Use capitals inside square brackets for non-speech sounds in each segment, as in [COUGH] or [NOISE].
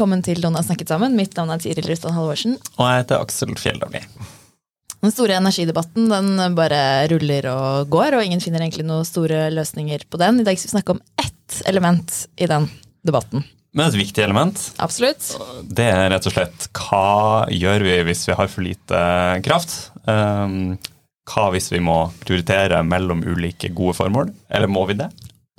Velkommen til har snakket sammen. Mitt navn er Tiril Rustan Halvorsen. Og jeg heter Aksel Fjelldali. Den store energidebatten den bare ruller og går, og ingen finner egentlig noen store løsninger på den. I dag skal vi snakke om ett element i den debatten. Men et viktig element, Absolutt. det er rett og slett hva gjør vi hvis vi har for lite kraft? Um, hva hvis vi må prioritere mellom ulike gode formål? Eller må vi det?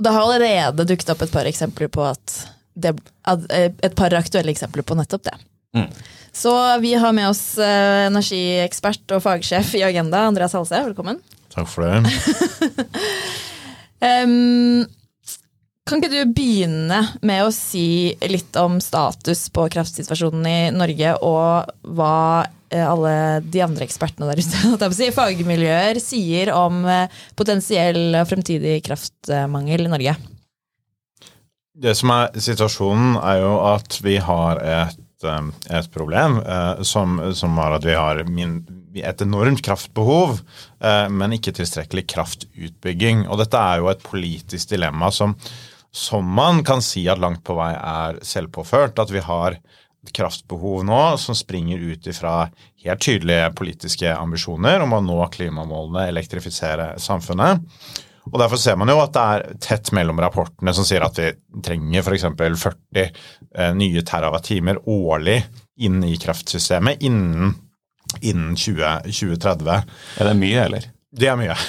Det har allerede dukket opp et par eksempler på at det, eh, et par aktuelle eksempler på nettopp det. Mm. Så vi har med oss eh, energiekspert og fagsjef i Agenda, Andreas Halse. Velkommen. Takk for det. [LAUGHS] um, kan ikke du begynne med å si litt om status på kraftsituasjonen i Norge, og hva eh, alle de andre ekspertene der ute, [LAUGHS] si, fagmiljøer, sier om potensiell og fremtidig kraftmangel i Norge? Det som er situasjonen, er jo at vi har et, um, et problem eh, som, som var at vi har min, et enormt kraftbehov, eh, men ikke tilstrekkelig kraftutbygging. Og dette er jo et politisk dilemma som, som man kan si at langt på vei er selvpåført. At vi har et kraftbehov nå som springer ut ifra helt tydelige politiske ambisjoner om å nå klimamålene, elektrifisere samfunnet. Og Derfor ser man jo at det er tett mellom rapportene som sier at vi trenger f.eks. 40 eh, nye terawattimer årlig inn i kraftsystemet innen, innen 20, 2030. Er det mye, eller? Det er mye. [LAUGHS]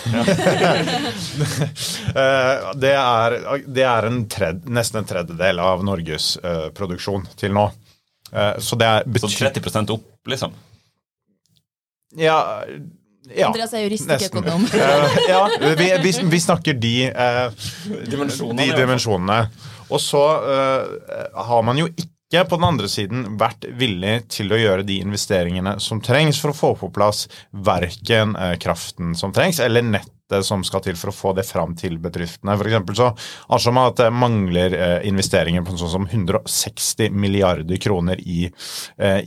Eh, det, er, det er en tred, nesten en tredjedel av Norges uh, produksjon til nå. Uh, så det er Så 30% opp, liksom? Ja, ja. Andreas er jurist, ikke økonom. [LAUGHS] Ja, vi, vi, vi snakker de, eh, Dimensjonene, de dimensjonene. Og så eh, har man jo ikke på den andre siden vært villig til å gjøre de investeringene som trengs for å få på plass verken eh, kraften som trengs, eller nettet som skal til for å få det fram til bedriftene. For så anslår man at det mangler investeringer på sånn som 160 milliarder kroner i,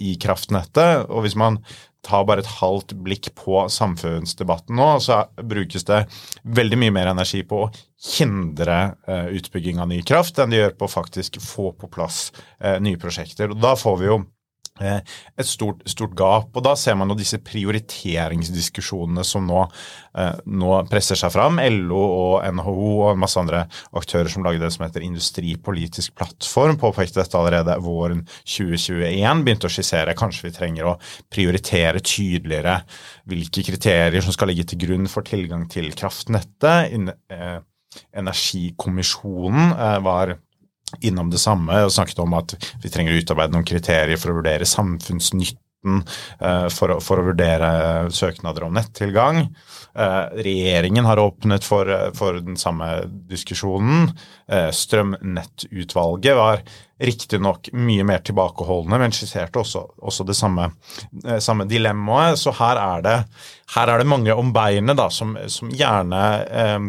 i kraftnettet. Og hvis man tar bare et halvt blikk på samfunnsdebatten nå, så brukes det veldig mye mer energi på å hindre eh, utbygging av ny kraft enn det gjør på å faktisk få på plass eh, nye prosjekter. Og da får vi jo et stort, stort gap. Og da ser man jo disse prioriteringsdiskusjonene som nå, eh, nå presser seg fram. LO og NHO og en masse andre aktører som lagde det som heter Industripolitisk plattform, påpekte dette allerede våren 2021. Begynte å skissere kanskje vi trenger å prioritere tydeligere hvilke kriterier som skal ligge til grunn for tilgang til kraftnettet. Eh, Energikommisjonen eh, var innom det samme og snakket om at vi trenger å utarbeide noen kriterier for å vurdere samfunnsnytten, eh, for, å- for å vurdere søknader om nettilgang. Eh, Regjeringen har åpnet for, eh, for den samme diskusjonen. Eh, Strømnettutvalget var riktignok mye mer tilbakeholdne, men skisserte også, også det samme, eh, samme dilemmaet. Så her er det, her er det mange om beinet som, som gjerne eh,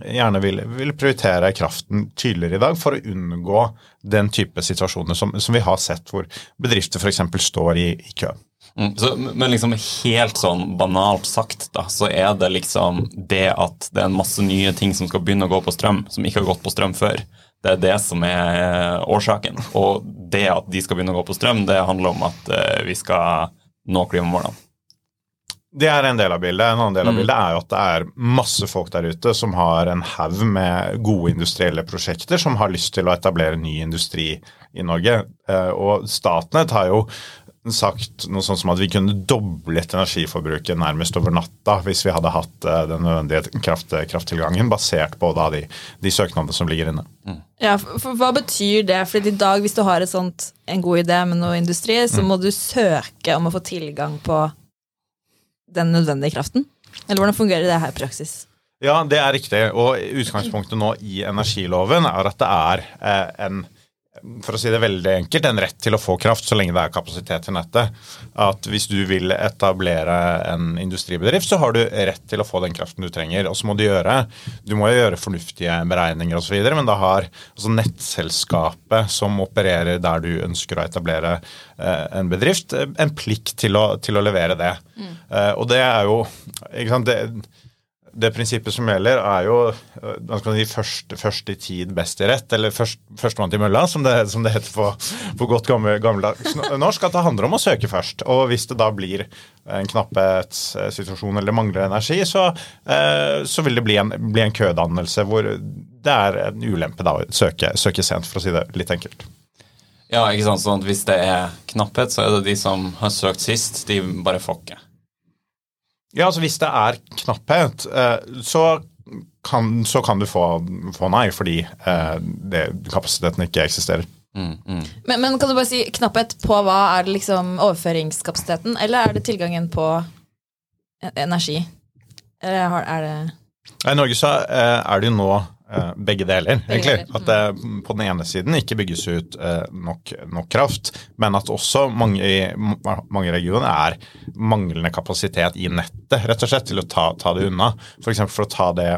gjerne vil, vil prioritere kraften tydeligere i dag for å unngå den type situasjoner som, som vi har sett hvor bedrifter f.eks. står i, i kø. Mm, så, men liksom helt sånn banalt sagt, da, så er det liksom det at det er en masse nye ting som skal begynne å gå på strøm, som ikke har gått på strøm før. Det er det som er eh, årsaken. Og det at de skal begynne å gå på strøm, det handler om at eh, vi skal nå klimamålene. Det er en del av bildet. En annen del av Mm. bildet er jo at det er masse folk der ute som har en haug med gode industrielle prosjekter, som har lyst til å etablere ny industri i Norge. Eh, Og Statnett har jo sagt noe sånn som at vi kunne doblet energiforbruket nærmest over natta hvis vi hadde hatt eh, den nødvendige kraft, krafttilgangen, basert på da de, de søknadene som ligger inne. Ja, for, for Hva betyr det? For i dag, hvis du har et sånt, en god idé med noe industri, så må du søke om å få tilgang på den nødvendige kraften? Eller hvordan fungerer det her i praksis? Ja, det er riktig. Og utgangspunktet nå i energiloven er at det er eh, en for å si det veldig enkelt, en rett til å få kraft så lenge det er kapasitet til nettet. At hvis du vil etablere en industribedrift, så har du rett til å få den kraften du trenger. Og så må du gjøre du må jo gjøre fornuftige beregninger osv., men da har altså nettselskapet som opererer der du ønsker å etablere eh, en bedrift, en plikt til å, til å levere det. Mm. Eh, og det er jo ikke sant, det, det prinsippet som gjelder, er jo man skal si, først, først i tid, best i rett. Eller først, førstemann til mølla, som det, som det heter på, på godt gammeldags norsk. At det handler om å søke først. Og hvis det da blir en knapphetssituasjon eller mangler energi, så, eh, så vil det bli en, bli en, kødannelse hvor det er en ulempe da å søke, søke sent, for å si det litt enkelt. Ja, ikke sant. Sånn at hvis det er knapphet, så er det de som har søkt sist, de bare får ikke. Ja, altså Hvis det er knapphet, eh, så kan, så kan du få, få, nei, fordi eh, det, kapasiteten ikke eksisterer. Mm, mm. Men, men, kan du bare si knapphet på hva? Er det liksom overføringskapasiteten, eller er det tilgangen på energi? Eller er det I Norge så eh, er det jo nå begge deler, egentlig. At det på den ene siden ikke bygges ut eh, nok, nok kraft, men at også mange, i mange regioner er manglende kapasitet i nettet, rett og slett, til å ta, ta det unna. For, for å ta det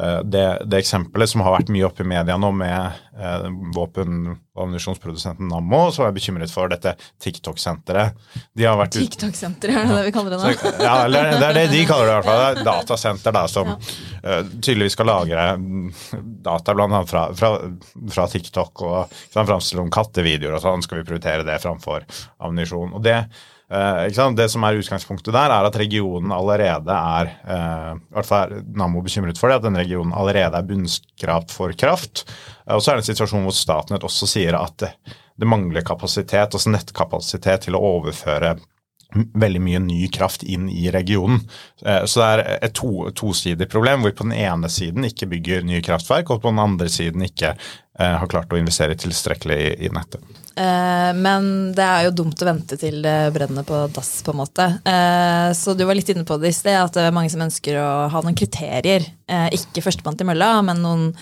Eh, det, det, eksempelet som har vært mye oppe i media nå med eh, våpen- og ammunisjonsprodusenten Nammo, så var jeg bekymret for dette TikTok-senteret. De TikTok-senteret, er det det vi kaller det nå? ja, det er det de kaller det i hvert fall. Det er datasenter da, som ja. uh, tydeligvis skal lagre data bl.a. Fra, fra, fra TikTok og framstille om kattevideoer og sånn. Skal vi prioritere det framfor ammunisjon? Og det Eh, det som er utgangspunktet der, er at regionen allerede er uh, i hvert fall er Nammo bekymret for det, at den regionen allerede er bunnskrapt for kraft. Eh, og så er det en situasjon hvor Statnett også sier at det, det mangler kapasitet, altså nettkapasitet til å overføre veldig mye ny kraft inn i regionen. Eh, så det er et to, tosidig problem, hvor vi på den ene siden ikke bygger nye kraftverk, og på den andre siden ikke eh, har klart å investere tilstrekkelig i, i nettet. Eh, men det er jo dumt å vente til det brenner på dass, på en måte. Så du var litt inne på det i sted, at det er mange som ønsker å ha noen kriterier. Ikke førstemann til mølla, men noen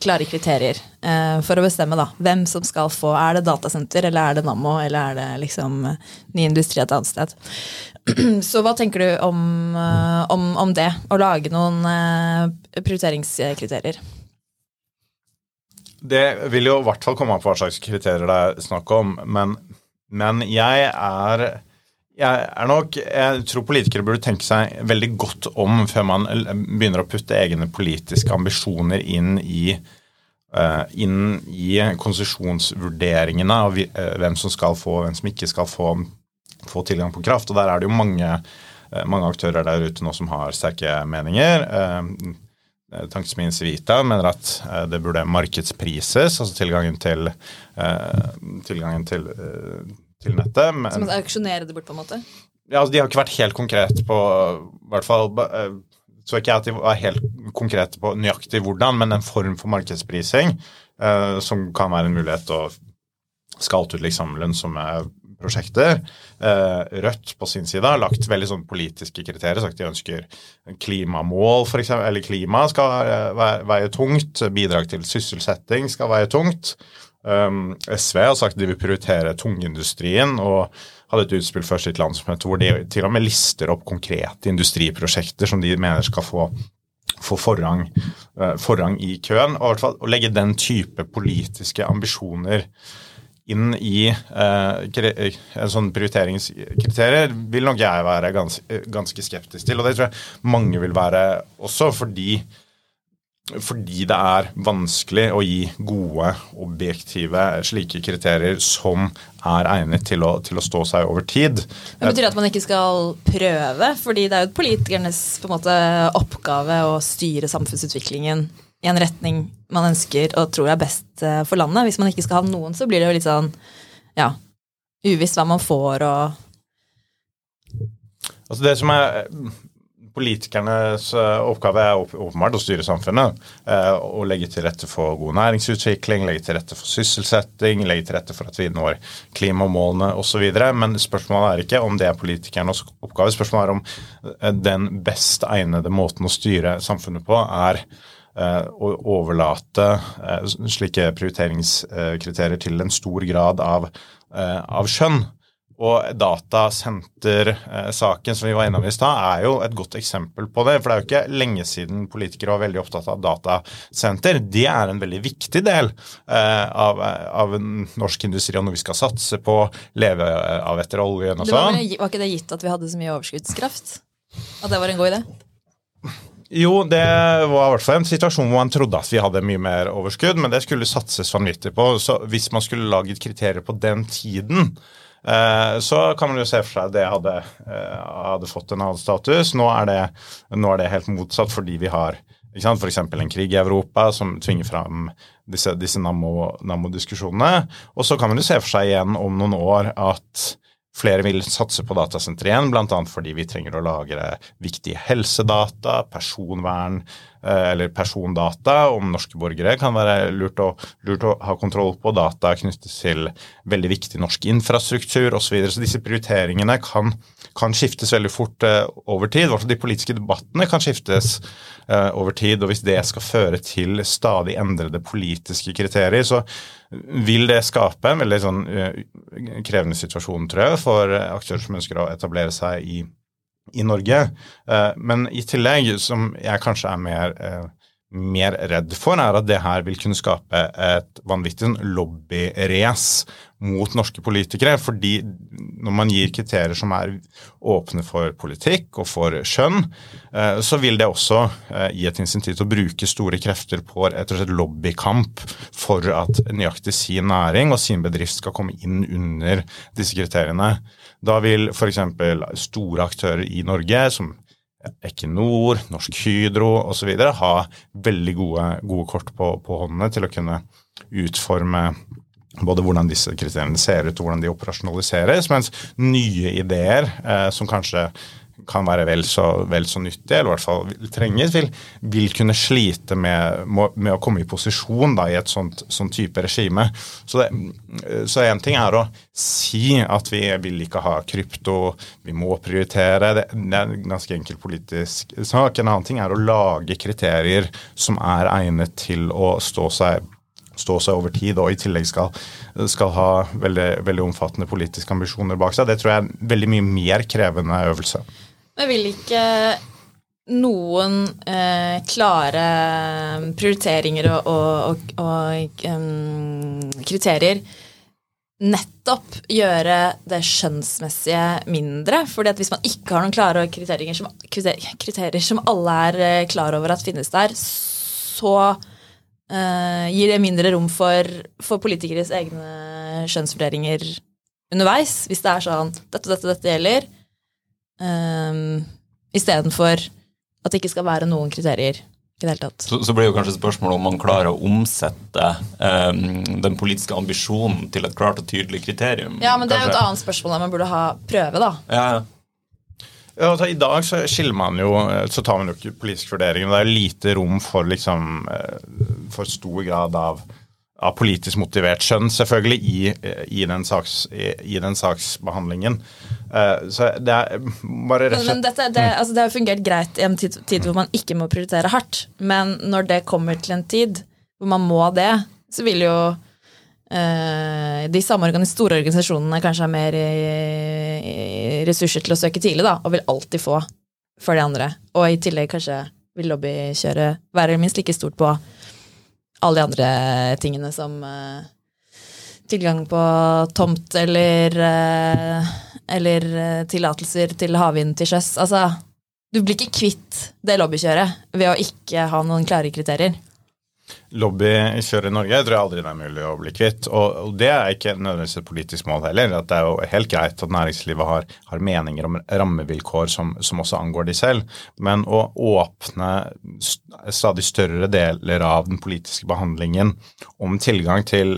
klare kriterier eh, for å bestemme da, hvem som skal få. Er det datasenter, eller er det Nammo, eller er det liksom ny industri et annet sted? [CLEARS THROAT] Så hva tenker du om, eh, om, om det? Å lage noen eh, prioriteringskriterier? Det vil jo i hvert fall komme an på hva slags kriterier det er snakk om, men, men jeg er jeg, er nok, jeg tror politikere burde tenke seg veldig godt om før man begynner å putte egne politiske ambisjoner inn i, uh, inn i konsesjonsvurderingene av uh, hvem som skal få, hvem som ikke skal få, få tilgang på kraft. Og der er det jo mange, uh, mange, aktører der ute nå som har sterke meninger. Tankesmien Civita mener at det burde markedsprises, altså tilgangen til, tilgangen til til nettet. Men, Som å auksjonere det bort, på en måte? Ja, altså, De har ikke vært helt konkrete på hvert fall, eh, Så ikke at de var helt konkrete på nøyaktig hvordan, men en form for markedsprising eh, som kan være en mulighet å skalte ut liksom lønnsomme prosjekter. Eh, Rødt på sin side har lagt veldig sånn politiske kriterier. sagt De ønsker klimamål, for eksempel, eller klima skal være veie tungt. Bidrag til sysselsetting skal veie tungt. Um, SV har sagt de vil prioritere tungindustrien og hadde et utspill før sitt landsmøte hvor de til og med lister opp konkrete industriprosjekter som de mener skal få, få forrang, uh, forrang, i køen. Og i hvert fall å legge den type politiske ambisjoner inn i uh, en sånn prioriteringskriterier vil nok jeg være gans ganske skeptisk til. Og det tror jeg mange vil være også, fordi fordi det er vanskelig å gi gode, objektive slike kriterier som er egnet til å, til å stå seg over tid. Det betyr at man ikke skal prøve? fordi det er jo politikernes måte, oppgave å styre samfunnsutviklingen i en retning man ønsker og tror er best eh, for landet. Hvis man ikke skal ha noen, så blir det jo litt sånn ja, uvisst hva man får og Altså Det som er politikernes eh, oppgave er åpenbart å styre samfunnet. eh, Og legge til rette for god næringsutvikling, legge til rette for sysselsetting, legge til rette for at vi når klimamålene osv. Men spørsmålet er ikke om det er politikernes oppgave. Spørsmålet er om eh, den best egnede måten å styre samfunnet på er å overlate slike prioriteringskriterier til en stor grad av, av skjønn. Og datasentersaken som vi var innom i stad, er jo et godt eksempel på det. For det er jo ikke lenge siden politikere var veldig opptatt av datasenter. Det er en veldig viktig del eh, av, av norsk industri og noe vi skal satse på, leve av etter oljen og sånn. var ikke det gitt at vi hadde så mye overskuddskraft? At det var en god idé? Jo, det var i hvert fall en situasjon hvor man trodde at vi hadde mye mer overskudd, men det skulle satses vanvittig på. Så hvis man skulle laget kriterier på den tiden, eh, så kan man jo se for seg at det hadde, eh, hadde fått en annen status. Nå er det, nå er det helt motsatt fordi vi har ikke f.eks. en krig i Europa som tvinger fram disse, disse Nammo- Nammo-diskusjonene. Og så kan man jo se for seg igjen om noen år at Flere vil satse på datasenter igjen, bl.a. fordi vi trenger å lagre viktige helsedata, personvern eh, eller persondata om norske borgere. kan være lurt å, lurt å ha kontroll på data knyttet til veldig viktig norsk infrastruktur osv. Så, videre. så disse prioriteringene kan, kan skiftes veldig fort eh, over tid. Hvert de politiske debattene kan skiftes eh, over tid. Og hvis det skal føre til stadig endrede politiske kriterier, så vil det skape en veldig sånn eh, krevende situasjon, tror jeg, for eh, aktører som ønsker å etablere seg i, i Norge. Eh, Men i tillegg, som jeg kanskje er mer, eh, mer redd for, er at det her vil kunne skape et vanvittig sånn lobbyrace mot norske politikere. Fordi når man gir kriterier som er åpne for politikk og for skjønn, eh, så vil det også gi et insentiv til å bruke store krefter på rett og slett lobbykamp for at nøyaktig sin næring og sin bedrift skal komme inn under disse kriteriene. Da vil f.eks. store aktører i Norge, som Equinor, Norsk Hydro osv. ha veldig gode, gode kort på, på håndene til å kunne utforme både hvordan disse kriteriene ser ut og hvordan de operasjonaliseres, mens nye ideer eh, som kanskje kan være vel så, vel så nyttig, eller i hvert fall vil trenges, vil, vil kunne slite med, med å komme i posisjon da, i et sånt, sånt type regime. Så én ting er å si at vi vil ikke ha krypto, vi må prioritere. Det, det er en ganske enkel politisk sak. En annen ting er å lage kriterier som er egnet til å stå seg stå seg over tid og i tillegg skal, skal ha veldig, veldig omfattende politiske ambisjoner bak seg. Det tror jeg er en veldig mye mer krevende øvelse. Men vil ikke noen eh, klare prioriteringer og, og, og, og um, kriterier nettopp gjøre det skjønnsmessige mindre? Fordi at hvis man ikke har noen klare kriterier som, kriterier som alle er eh, klar over at finnes der, så eh, gir det mindre rom for, for politikeres egne skjønnsvurderinger underveis. Hvis det er sånn dette, dette, dette gjelder. Um, Istedenfor at det ikke skal være noen kriterier i det hele tatt. Så, så blir jo kanskje spørsmålet om man klarer å omsette um, den politiske ambisjonen til et klart og tydelig kriterium. Ja, men det er jo et annet spørsmål der man burde ha prøve, da. Ja, ja. Ja, altså, I dag så skiller man jo, så tar man jo ikke politisk vurdering. Det er jo lite rom for liksom, eh, for stor grad av, av politisk motivert skjønn, selvfølgelig, i, i, den, saks, i, i den saksbehandlingen. Eh, Så det er bare rett Men, og slett dette, det, altså, det har fungert greit i en tid, tid hvor man ikke må prioritere hardt. Men når det kommer til en tid hvor man må det, så vil jo eh, de samme store organisasjonene kanskje ha mer eh, ressurser til å søke tidlig, da, og vil alltid få for de andre. Og i tillegg kanskje vil lobbykjøret være minst like stort på alle de andre tingene som eh, tilgang på tomt eller eh, eller eh, tillatelser til havvind til sjøs. Altså, du blir ikke kvitt det lobbykjøret ved å ikke ha noen klare kriterier. Lobbykjøret i Norge tror jeg aldri det er mulig å bli kvitt. Og, det er ikke nødvendigvis et politisk mål heller. at Det er jo helt greit at næringslivet har, har meninger om rammevilkår som, som også angår de selv. Men å åpne st- stadig større deler av den politiske behandlingen om tilgang til,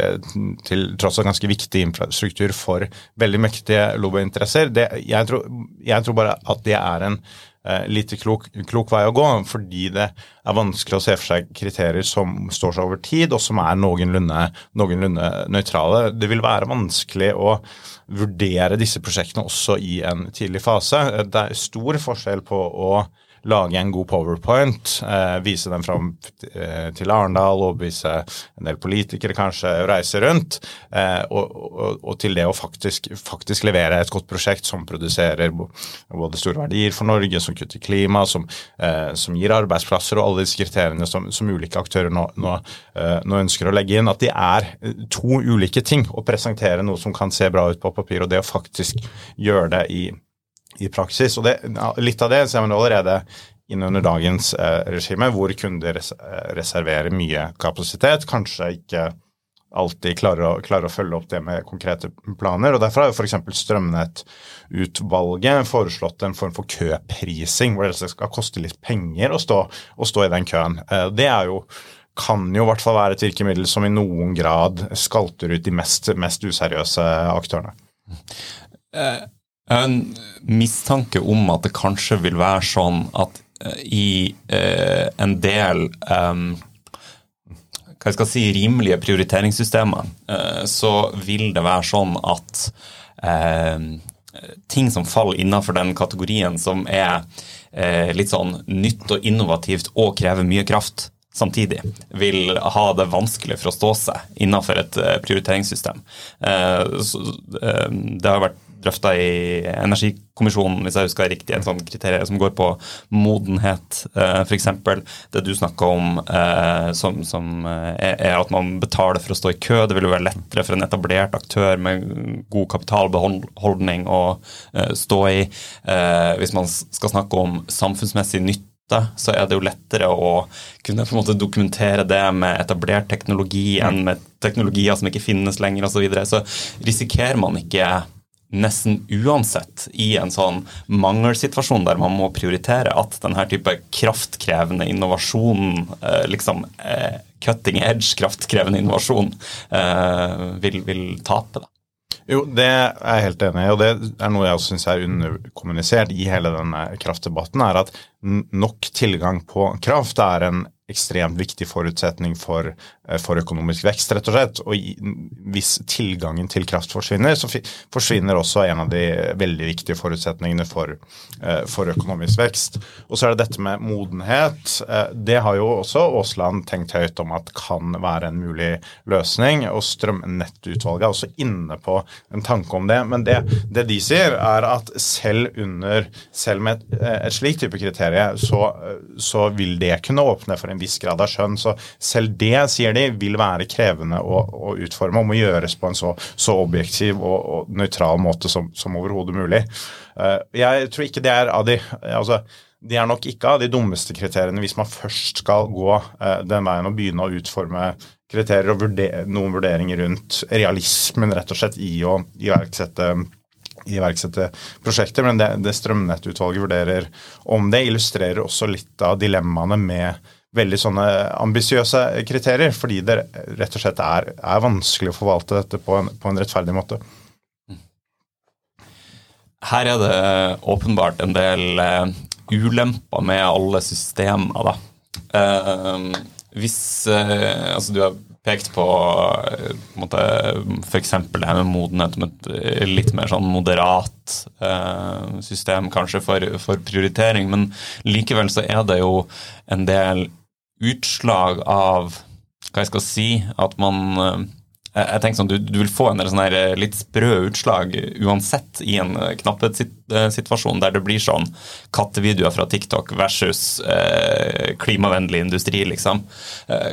til tross alt ganske viktig infrastruktur for veldig mektige lobbyinteresser, det, jeg, tror, jeg tror bare at det er en lite klok, klok vei å gå, fordi det er vanskelig å se for seg kriterier som står seg over tid, og som er noenlunde, noenlunde nøytrale. Det vil være vanskelig å vurdere disse prosjektene også i en tidlig fase. Det er stor forskjell på å lage en god powerpoint, eh, vise den fram eh, til Arendal, overbevise en del politikere kanskje, reise rundt, eh, og, og, og, til det å faktisk, faktisk, levere et godt prosjekt som produserer både store verdier for Norge, som kutter klima, som, eh, som gir arbeidsplasser og alle disse kriteriene som, som ulike aktører nå, nå, eh, nå, ønsker å legge inn, at de er to ulike ting. Å presentere noe som kan se bra ut på papir, og det å faktisk gjøre det i i praksis. Og det, litt av det ser man allerede innunder dagens eh, regime, hvor kunder res eh, reserverer mye kapasitet. Kanskje ikke alltid klarer å, klarer å, følge opp det med konkrete planer. og Derfor har jo f.eks. Strømnettutvalget foreslått en form for køprising, hvor det skal koste litt penger å stå, å stå i den køen. Eh, det er jo kan jo i hvert fall være et virkemiddel som i noen grad skalter ut de mest, mest useriøse aktørene. Eh, en mistanke om at det kanskje vil være sånn at uh, i eh, en del um, hva jeg skal si, rimelige prioriteringssystemer, eh, så vil det være sånn at ting som faller innenfor den kategorien som er litt sånn nytt og innovativt og krever mye kraft, samtidig vil ha det vanskelig for å stå seg innenfor et prioriteringssystem. Det har vært drøfta i Energikommisjonen, hvis jeg husker riktig, et sånt kriterium som går på modenhet, eh, f.eks. Det du snakka om eh, som, som eh, er at man betaler for å stå i kø. Det vil jo være lettere for en etablert aktør med god kapitalbeholdning å stå i. Hvis man skal snakke om samfunnsmessig nytte så er det jo lettere å kunne på en måte dokumentere det med etablert teknologi enn med teknologier som ikke finnes lenger osv. Så, videre. så risikerer man ikke nesten uansett i en sånn mangelsituasjon der man må prioritere at denne type kraftkrevende innovasjon, eh, liksom eh, cutting edge kraftkrevende innovasjon, eh, vil, vil tape. da. Jo, det er jeg helt enig i, og det er noe jeg også syns er underkommunisert i hele denne kraftdebatten, er at nok tilgang på kraft er en ekstremt viktig forutsetning for, for, økonomisk vekst, rett og slett. Og hvis tilgangen til kraft forsvinner, så forsvinner også en av de veldig viktige forutsetningene for, eh, for økonomisk vekst. Og så er det dette med modenhet. Eh, det har jo også Aasland tenkt høyt om at kan være en mulig løsning. Og Strømnettutvalget er også inne på en tanke om det. Men det, det de sier, er at selv under selv med et, et slikt type kriterium, så, så vil det kunne åpne for en viss grad av skjønn. Så selv det, sier de, vil være krevende å, å utforme og må gjøres på en så, så objektiv og, og, nøytral måte som, som overhodet mulig. Uh, jeg tror ikke det er av de altså, de er nok ikke av de dummeste kriteriene hvis man først skal gå uh, den veien og begynne å utforme kriterier og vurder, noen vurderinger rundt realismen rett og slett i å iverksette iverksette prosjekter, men det, det Strømnettutvalget vurderer om det, illustrerer også litt av dilemmaene med veldig sånne ambisiøse kriterier, fordi det rett og slett er, er vanskelig å forvalte dette på en, på en, rettferdig måte. Her er det åpenbart en del uh, ulemper med alle systemer, da. Uh, hvis Altså, du har pekt på, på en f.eks. det her med modenhet som et litt mer sånn moderat system kanskje for, for prioritering, men likevel så er det jo en del utslag av hva jeg skal si, at man eh, jeg tenker sånn, du, du vil få en eh, litt sprø utslag uansett i en eh, knapphetssituasjon der det blir sånn kattevideoer fra TikTok versus eh, klimavennlig industri, liksom. Eh,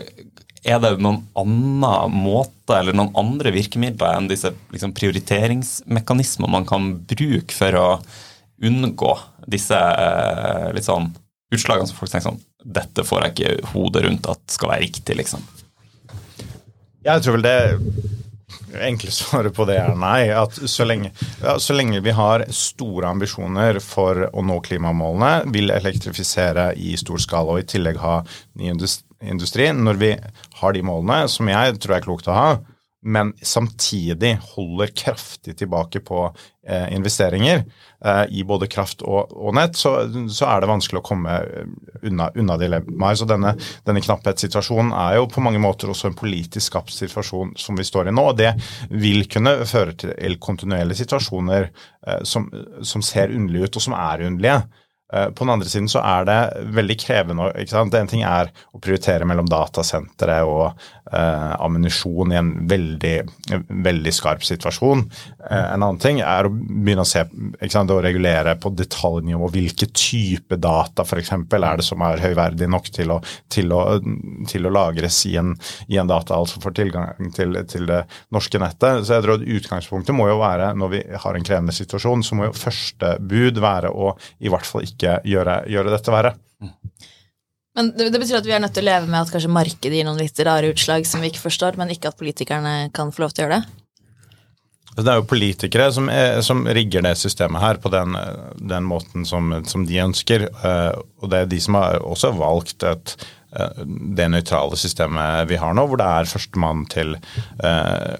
er det noen annen måte eller noen andre virkemidler enn disse liksom, prioriteringsmekanismer man kan bruke for å unngå disse eh, litt sånn utslagene som folk tenker sånn Dette får jeg ikke hodet rundt at skal være riktig, liksom. Jeg tror vel det enkle svaret på det er nei. At så lenge, ja, så lenge, vi har store ambisjoner for å nå klimamålene, vil elektrifisere i stor skala og i tillegg ha ny industri Når vi har de målene, som jeg tror er klokt å ha, men samtidig holder kraftig tilbake på eh, investeringer eh, i både kraft og, og nett, så, så, er det vanskelig å komme unna, unna dilemmaer. Så denne, denne knapphetssituasjonen er jo på mange måter også en politisk skapt situasjon som vi står i nå. og Det vil kunne føre til kontinuerlige situasjoner eh, som, som ser underlige ut, og som er underlige. Eh, på den andre siden så er det veldig krevende. ikke sant? En ting er å prioritere mellom datasentre og eh, ammunisjon i en veldig, veldig skarp situasjon. Eh, en annen ting er å begynne å se ikke sant, å regulere på detaljnivå hvilke type data for eksempel, er det som er høyverdig nok til å, til å, til å lagres i en, i en, data, altså for tilgang til, til, det norske nettet. Så jeg tror Utgangspunktet må jo være, når vi har en krevende situasjon, så må jo første bud være å i hvert fall ikke ikke gjøre, gjøre dette verre. Men det, det, betyr at vi er nødt til å leve med at kanskje markedet gir noen litt rare utslag som vi ikke forstår, men ikke at politikerne kan få lov til å gjøre det? Det er jo politikere som, er, som rigger det systemet her på den, den måten som, som, de ønsker. Eh, og det er de som har også valgt et, eh, det nøytrale systemet vi har nå, hvor det er førstemann til eh,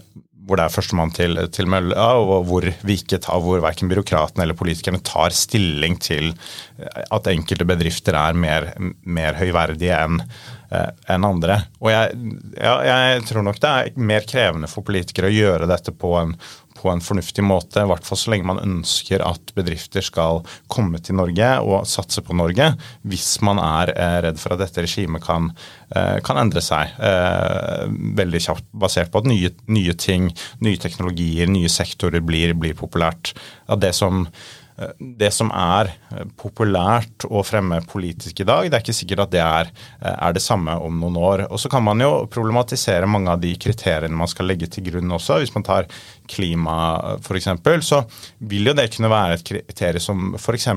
hvor det er førstemann til, til mølla, og hvor vi ikke tar, hvor verken byråkratene eller politikerne tar stilling til at enkelte bedrifter er mer, mer høyverdige enn eh, enn andre. Og jeg, ja, jeg, tror nok det er mer krevende for politikere å gjøre dette på en, på en fornuftig måte, i hvert fall så lenge man ønsker at bedrifter skal komme til Norge og satse på Norge, hvis man er eh, redd for at dette regimet kan, eh, kan endre seg eh, veldig kjapt, basert på at nye, nye, ting, nye teknologier, nye sektorer blir, blir populært. At det som det som er eh, populært å fremme politisk i dag, det er ikke sikkert at det er, eh, er, det samme om noen år. Og så kan man jo problematisere mange av de kriteriene man skal legge til grunn også. Hvis man tar klima f.eks., så vil jo det kunne være et kriterium som f.eks.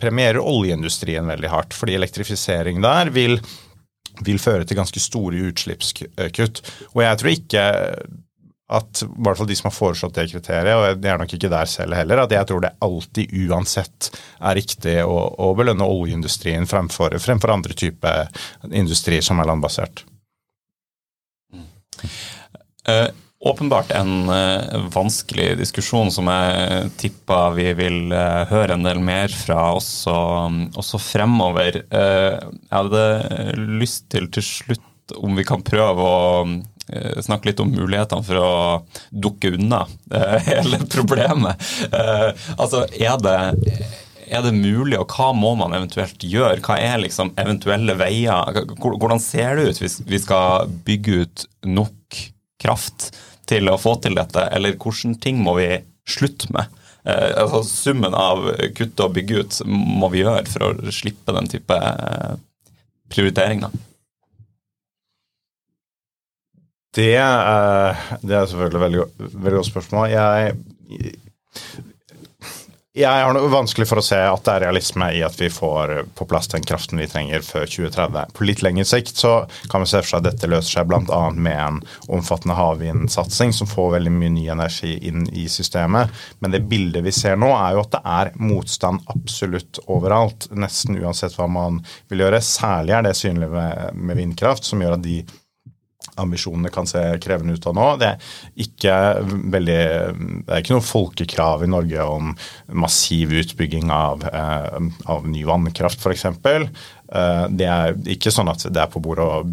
premierer oljeindustrien veldig hardt. Fordi elektrifisering der vil vil føre til ganske store utslippskutt. Og jeg tror ikke at i hvert fall de som har foreslått det kriteriet, og det er nok ikke der selv heller, at jeg tror det alltid uansett er riktig å, å belønne oljeindustrien fremfor, fremfor andre typer industrier som er landbasert. Uh, åpenbart en uh, vanskelig diskusjon som jeg tippa vi vil uh, høre en del mer fra også, også fremover. jeg hadde lyst til til slutt om vi kan prøve å snakke litt om mulighetene for å dukke unna eh, [LAUGHS] hele problemet. Eh, altså, er det, er det mulig, og hva må man eventuelt gjøre? Hva er liksom eventuelle veier? Hvordan ser det ut hvis vi skal bygge ut nok kraft til å få til dette, eller hvilke ting må vi slutte med? altså Summen av kutte og bygge ut må vi gjøre for å slippe den type prioriteringer. Det, det er selvfølgelig et veldig, veldig godt spørsmål. Jeg, jeg har noe vanskelig for å se at det er realisme i at vi får på plass den kraften vi trenger før 2030. På litt lengre sikt så kan vi se for seg at dette løser seg bl.a. med en omfattende havvindsatsing som får veldig mye ny energi inn i systemet. Men det bildet vi ser nå, er jo at det er motstand absolutt overalt. Nesten uansett hva man vil gjøre. Særlig er det synlig med, med vindkraft, som gjør at de ambisjonene kan se krevende ut av nå. Det er ikke veldig Det er ikke noe folkekrav i Norge om massiv utbygging av, eh, av ny vannkraft, f.eks. Eh, det er ikke sånn at det er på bordet å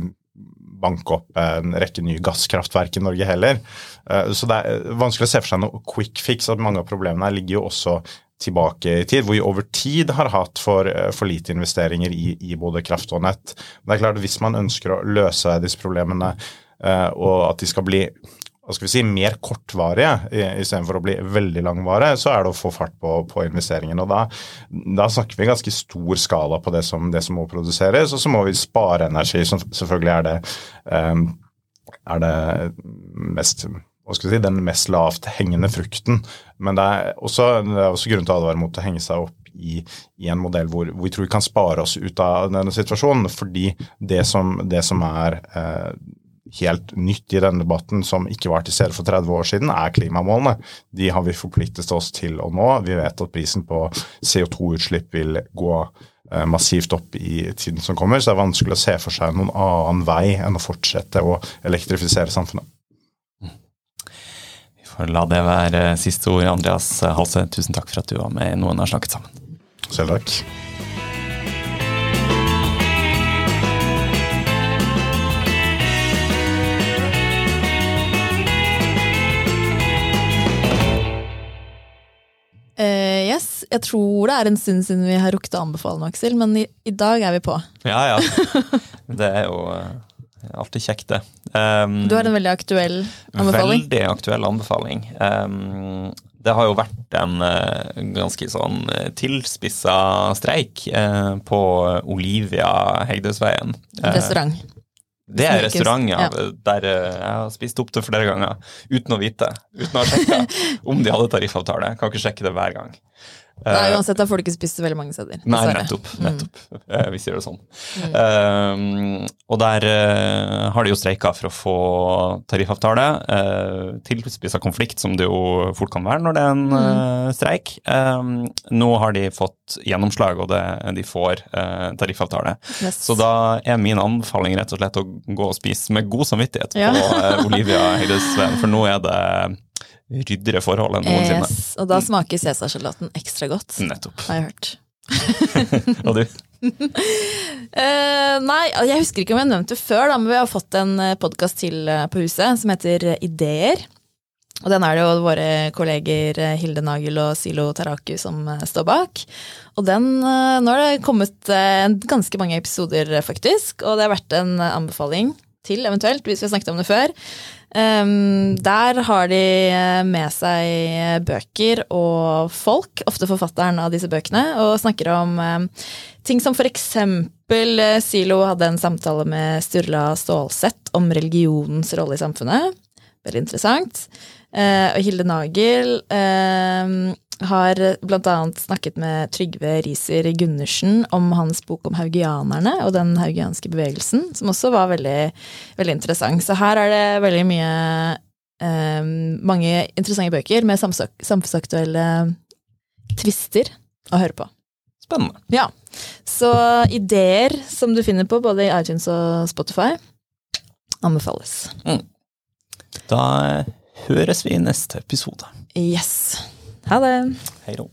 banke opp en rekke nye gasskraftverk i Norge heller. Eh, så det er vanskelig å se for seg noe quick fix. at Mange av problemene ligger jo også tilbake i tid, hvor vi over tid har hatt for, eh, for lite investeringer i, i, både kraft og nett. Det er klart Hvis man ønsker å løse disse problemene, uh, og at de skal bli hva skal vi si, mer kortvarige istedenfor å bli veldig langvarige, så er det å få fart på, på investeringen. og da, da, snakker vi ganske stor skala på det som, det som, må produseres, og så må vi spare energi, som selvfølgelig er det, um, er det mest hva skal si, den mest lavt hengende frukten. Men det er også, det er også grunn til å advare mot å henge seg opp i, i en modell hvor, hvor, vi tror vi kan spare oss ut av denne situasjonen. Fordi det som, det som er eh, helt nytt i denne debatten, som ikke var til stede for 30 år siden, er klimamålene. De har vi forpliktet oss til å nå. Vi vet at prisen på CO2-utslipp vil gå eh, massivt opp i tiden som kommer, så det er vanskelig å se for seg noen annen vei enn å fortsette å elektrifisere samfunnet. La det være siste ord, Andreas Halse. Tusen takk for at du var med i Noen har snakket sammen. Selv takk. Uh, yes, Jeg tror det er en stund siden vi har rukket å anbefale noe, Aksel, men i, i dag er vi på. Ja, ja. [LAUGHS] Det er jo eh, alltid kjekt, det. Um, Du har en veldig aktuell anbefaling. Veldig aktuell anbefaling. Um, det har jo vært en uh, ganske sånn uh, tilspissa streik uh, på Olivia Hegdesveien. Uh, Restaurant. Det er Snikes, restaurant, ja. Der jeg har spist opp til flere ganger uten å vite. Uten å ha sjekka [LAUGHS] om de hadde tariffavtale. Kan ikke sjekke det hver gang. Nei, uansett, uansett har folk ikke spist så veldig mange steder. Nei, nettopp. nettopp. Mm. Vi sier det sånn. Eh, og der uh, har de jo streika for å få tariffavtale. Uh, Tilspissa konflikt, som det jo fort kan være når det er en uh, streik. Um, nå har de fått gjennomslag, og det, de får uh, tariffavtale. Yes. Så da er min anbefaling rett og slett å gå og spise med god samvittighet Ja. på eh, Olivia Heidesveen, for nå er det ryddigere forhold enn noensinne. Yes. Og da smaker cæsarsalaten ekstra godt, Nettopp. har jeg hørt. [LAUGHS] Og du? uh, [LAUGHS] nei, jeg husker ikke om jeg nevnte det før, da, men vi har fått en podkast til eh, på huset som heter Ideer. Og den er det jo våre kolleger eh, Hilde Nagel og Silo Taraku som eh, står bak. Og den, eh, nå har det kommet eh, ganske mange episoder, eh, faktisk, og det har vært en eh, anbefaling til, eventuelt, hvis vi har snakket om det før. Um, der har de eh, med seg bøker og folk, ofte forfatteren av disse bøkene, og snakker om um, ting som for eksempel eh, Silo hadde en samtale med Sturla Stålsett om religionens rolle i samfunnet. Veldig interessant. Uh, og Hilde Nagel eh, har blant annet snakket med Trygve Riiser Gundersen om hans bok om haugianerne og den haugianske bevegelsen, som også var veldig, veldig interessant. Så her er det veldig mye eh, mange interessante bøker med samfunnsaktuelle tvister å høre på. Spennende. Ja. Så ideer som du finner på både i iTunes og Spotify, anbefales. Da høres vi i neste episode. Yes. Ha det. Hei då.